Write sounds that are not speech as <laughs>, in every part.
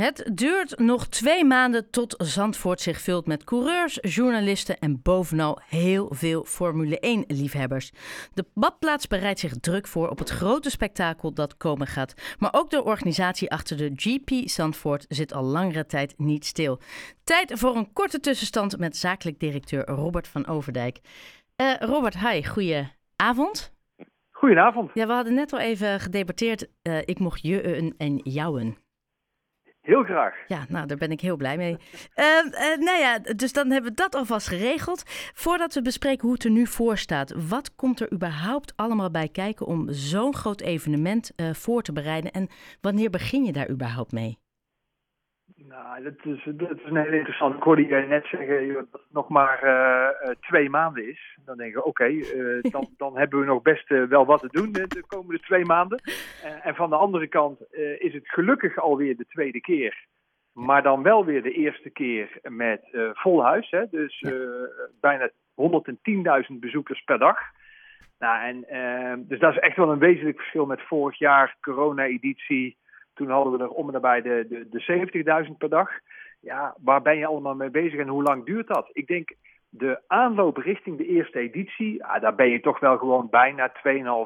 Het duurt nog twee maanden tot Zandvoort zich vult met coureurs, journalisten en bovenal heel veel Formule 1-liefhebbers. De badplaats bereidt zich druk voor op het grote spektakel dat komen gaat. Maar ook de organisatie achter de GP Zandvoort zit al langere tijd niet stil. Tijd voor een korte tussenstand met zakelijk directeur Robert van Overdijk. Uh, Robert, hi, goeie avond. Goedenavond. Ja, we hadden net al even gedebatteerd. Uh, ik mocht je en jouwen. Heel graag. Ja, nou, daar ben ik heel blij mee. Uh, nou ja, dus dan hebben we dat alvast geregeld. Voordat we bespreken hoe het er nu voor staat, wat komt er überhaupt allemaal bij kijken om zo'n groot evenement uh, voor te bereiden? En wanneer begin je daar überhaupt mee? Nou, dat is, dat is een heel interessant. Ik hoorde je net zeggen dat het nog maar uh, twee maanden is. Dan denk ik, oké, okay, uh, dan, <laughs> dan hebben we nog best wel wat te doen de komende twee maanden. en van de andere kant is het gelukkig alweer de tweede keer. Maar dan wel weer de eerste keer met vol huis. Hè? Dus bijna 110.000 bezoekers per dag. Nou, en, dus dat is echt wel een wezenlijk verschil met vorig jaar, corona-editie. Toen hadden we er om en nabij de, de, de 70.000 per dag. Ja, waar ben je allemaal mee bezig en hoe lang duurt dat? Ik denk de aanloop richting de eerste editie, ja, daar ben je toch wel gewoon bijna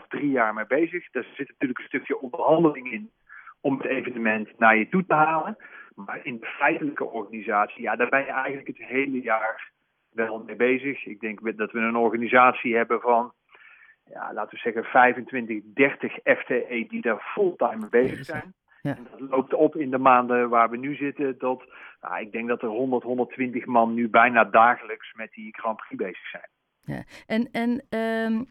2,5, 3 jaar mee bezig. Daar zit natuurlijk een stukje onderhandeling in om het evenement naar je toe te halen. Maar in de feitelijke organisatie, ja, daar ben je eigenlijk het hele jaar wel mee bezig. Ik denk dat we een organisatie hebben van, ja, laten we zeggen 25, 30 FTE die daar fulltime mee bezig zijn. Ja. En dat loopt op in de maanden waar we nu zitten. Dat, nou, ik denk dat er 100, 120 man nu bijna dagelijks met die Grand Prix bezig zijn. Ja. En, en um,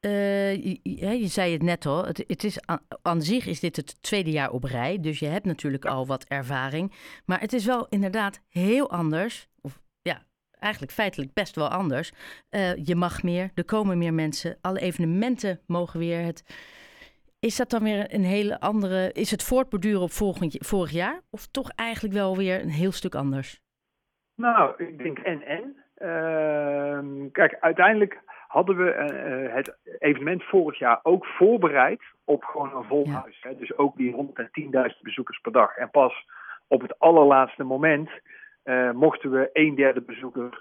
uh, je, je, zei het net al, het, het is aan, zich is dit het tweede jaar op rij. Dus je hebt natuurlijk al wat ervaring. Maar het is wel inderdaad heel anders. Of ja, eigenlijk feitelijk best wel anders. Uh, je mag meer, er komen meer mensen. Alle evenementen mogen weer. Het, is dat dan weer een hele andere. Is het voortborduren op volgend, vorig jaar? Of toch eigenlijk wel weer een heel stuk anders? Nou, ik denk en en. Uh, kijk, uiteindelijk hadden we uh, het evenement vorig jaar ook voorbereid op gewoon een vol huis. Hè? Dus ook die 110.000 bezoekers per dag. En pas op het allerlaatste moment uh, mochten we een derde bezoeker,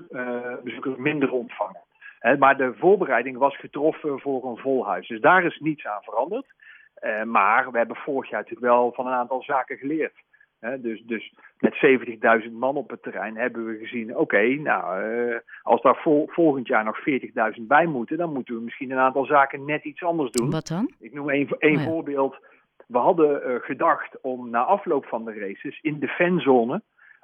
bezoekers minder ontvangen. Hè? Maar de voorbereiding was getroffen voor een vol huis. Dus daar is niets aan veranderd. Uh, maar we hebben vorig jaar natuurlijk wel van een aantal zaken geleerd. dus, dus met 70.000 man op het terrein hebben we gezien: oké, nou, uh, als daar vol, volgend jaar nog 40.000 bij moeten, dan moeten we misschien een aantal zaken net iets anders doen. Wat dan? Ik noem één oh, ja. voorbeeld. We hadden uh, gedacht om na afloop van de races in de fanzone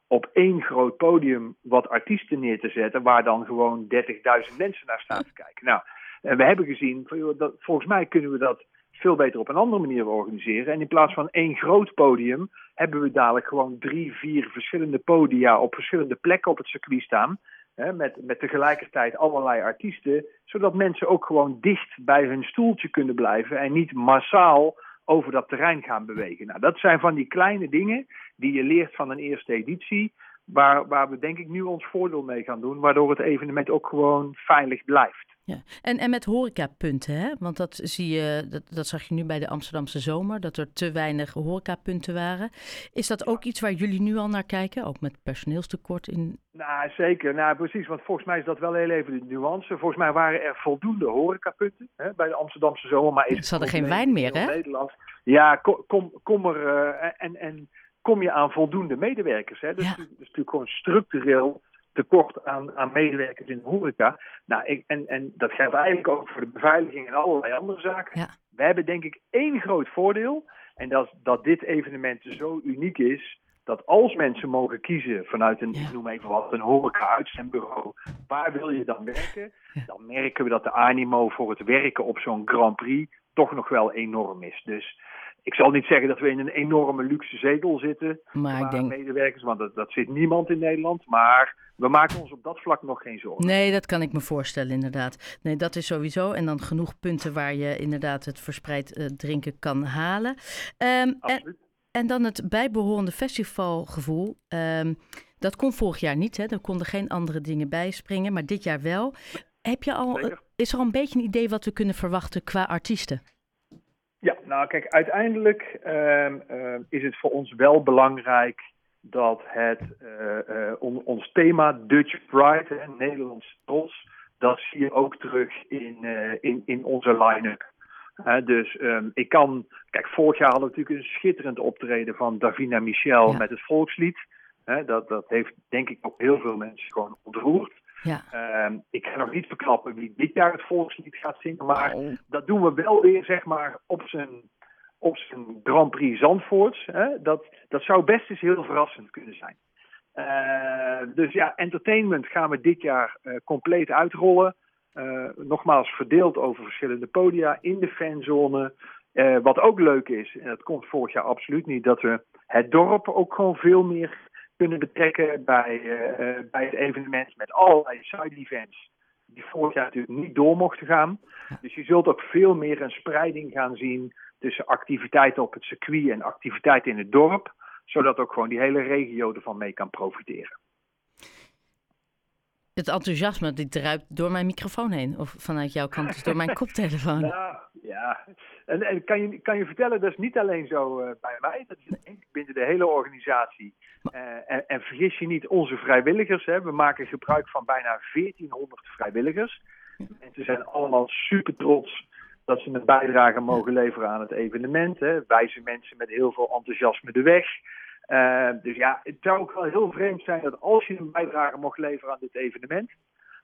op één groot podium wat artiesten neer te zetten, waar dan gewoon 30.000 mensen naar staan te kijken. Nou, en we hebben gezien, van, joh, dat, volgens mij kunnen we dat veel beter op een andere manier organiseren. En in plaats van één groot podium hebben we dadelijk gewoon drie, vier verschillende podia op verschillende plekken op het circuit staan. Hè, met, met tegelijkertijd allerlei artiesten, zodat mensen ook gewoon dicht bij hun stoeltje kunnen blijven en niet massaal over dat terrein gaan bewegen. Nou, dat zijn van die kleine dingen die je leert van een eerste editie, waar, waar we denk ik nu ons voordeel mee gaan doen, waardoor het evenement ook gewoon veilig blijft. Ja, en, en met horecapunten, hè? want dat zie je, dat, dat zag je nu bij de Amsterdamse zomer, dat er te weinig horecapunten waren. Is dat ook iets waar jullie nu al naar kijken, ook met personeelstekort in? Nou, zeker. Nou, precies, want volgens mij is dat wel heel even de nuance. Volgens mij waren er voldoende horecapunten hè, bij de Amsterdamse zomer. Maar is Ze hadden geen wijn meer, hè? Nederland. Ja, kom, kom, kom er uh, en, en kom je aan voldoende medewerkers. Hè? Dus, ja. dus natuurlijk gewoon structureel tekort aan, aan medewerkers in de horeca. Nou, ik, en, en dat geldt eigenlijk ook voor de beveiliging en allerlei andere zaken. Ja. We hebben denk ik één groot voordeel. En dat is dat dit evenement zo uniek is. Dat als mensen mogen kiezen vanuit een, ja. ik noem even wat, een horeca-uitzendbureau. Waar wil je dan werken? Ja. Dan merken we dat de animo voor het werken op zo'n Grand Prix toch nog wel enorm is. Dus ik zal niet zeggen dat we in een enorme luxe zetel zitten. Maar ik denk... medewerkers, want dat, dat zit niemand in Nederland. Maar we maken ons op dat vlak nog geen zorgen. Nee, dat kan ik me voorstellen, inderdaad. Nee, dat is sowieso. En dan genoeg punten waar je inderdaad het verspreid uh, drinken kan halen. Um, en, en, dan het bijbehorende festivalgevoel. Um, dat kon vorig jaar niet, hè? Er konden geen andere dingen bij springen, maar dit jaar wel. Heb je al, is er al een beetje een idee wat we kunnen verwachten qua artiesten? Nou, kijk, uiteindelijk ehm, ehm, is het voor ons wel belangrijk dat het, uh, on, ons thema Dutch Pride, hè, Nederlands trots, dat zie je ook terug in, uh, in, in onze line-up. dus um, ik kan, kijk, vorig jaar hadden we natuurlijk een schitterend optreden van Davina Michel ja. met het volkslied. dat, dat heeft denk ik ook heel veel mensen gewoon ontroerd. Ja. Um, ik ga nog niet verklappen wie dit jaar het volkslied gaat zingen, maar oh. dat doen we wel weer, zeg maar, op zijn, op zijn Grand Prix Zandvoorts. Hè? Dat, dat zou best eens heel verrassend kunnen zijn. Uh, dus ja, entertainment gaan we dit jaar uh, compleet uitrollen. Uh, nogmaals verdeeld over verschillende podia in de fanzone. wat ook leuk is, en dat komt vorig jaar absoluut niet, dat we het dorp ook gewoon veel meer kunnen betrekken bij, uh, bij het evenement met allerlei side events die vorig jaar natuurlijk niet door mochten gaan. Dus je zult ook veel meer een spreiding gaan zien tussen activiteiten op het circuit en activiteiten in het dorp, zodat ook gewoon die hele regio ervan mee kan profiteren. Het enthousiasme die druipt door mijn microfoon heen. Of vanuit jouw kant, dus door mijn <laughs> koptelefoon. Ja, ja. En, en, kan, je, kan je vertellen, dat is niet alleen zo uh, bij mij. Dat is binnen de hele organisatie. Uh, en, en, vergis je niet, onze vrijwilligers. Hè, we maken gebruik van bijna 1400 vrijwilligers. En ze zijn allemaal super trots dat ze een bijdrage mogen leveren aan het evenement. Hè. Wijzen mensen met heel veel enthousiasme de weg. Uh, dus ja, het zou ook wel heel vreemd zijn dat als je een bijdrage mocht leveren aan dit evenement,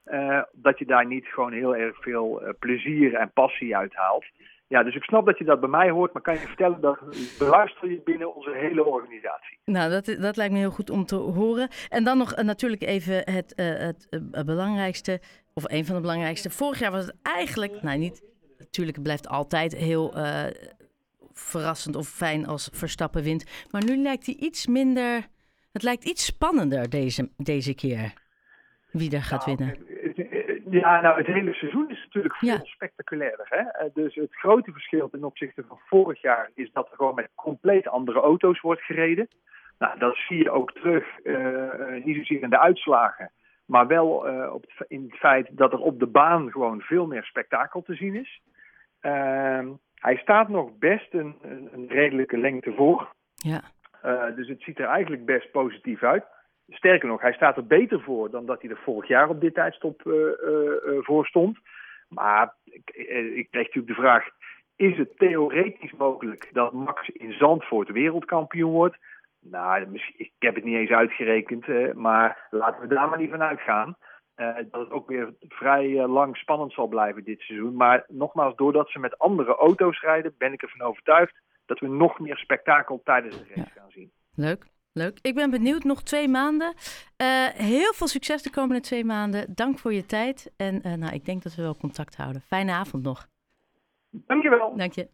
uh, dat je daar niet gewoon heel erg veel uh, plezier en passie uit haalt. Ja, dus ik snap dat je dat bij mij hoort, maar kan je vertellen dat beluister je binnen onze hele organisatie. Nou, dat, dat lijkt me heel goed om te horen. En dan nog natuurlijk even het, het belangrijkste, of een van de belangrijkste. Vorig jaar was het eigenlijk, nou niet, natuurlijk het blijft altijd heel verrassend of fijn als Verstappen wint. Maar nu lijkt hij iets minder. Het lijkt iets spannender deze, deze keer. Wie er gaat nou, winnen. Ja, nou, het hele seizoen is natuurlijk veel ja. spectaculairder. Hè? Eh, dus het grote verschil ten opzichte van vorig jaar is dat er gewoon met compleet andere auto's wordt gereden. Nou, dat zie je ook terug, uh, niet zozeer in de uitslagen, maar wel uh, op het, in het feit dat er op de baan gewoon veel meer spektakel te zien is. Uh, hij staat nog best een, een redelijke lengte voor. Ja. Uh, dus het ziet er eigenlijk best positief uit. Sterker nog, hij staat er beter voor dan dat hij er vorig jaar op dit tijdstop uh, uh, voor stond. Maar ik, ik kreeg natuurlijk de vraag: is het theoretisch mogelijk dat Max in Zandvoort wereldkampioen wordt? Nou, ik heb het niet eens uitgerekend, maar laten we daar maar niet van uitgaan. Uh, dat het ook weer vrij uh, lang spannend zal blijven dit seizoen. Maar nogmaals, doordat ze met andere auto's rijden, ben ik ervan overtuigd dat we nog meer spektakel tijdens de race ja. gaan zien. Leuk. Leuk. Ik ben benieuwd. Nog twee maanden. Uh, heel veel succes de komende twee maanden. Dank voor je tijd. En nou, ik denk dat we wel contact houden. Fijne avond nog. Dankjewel. Dank je.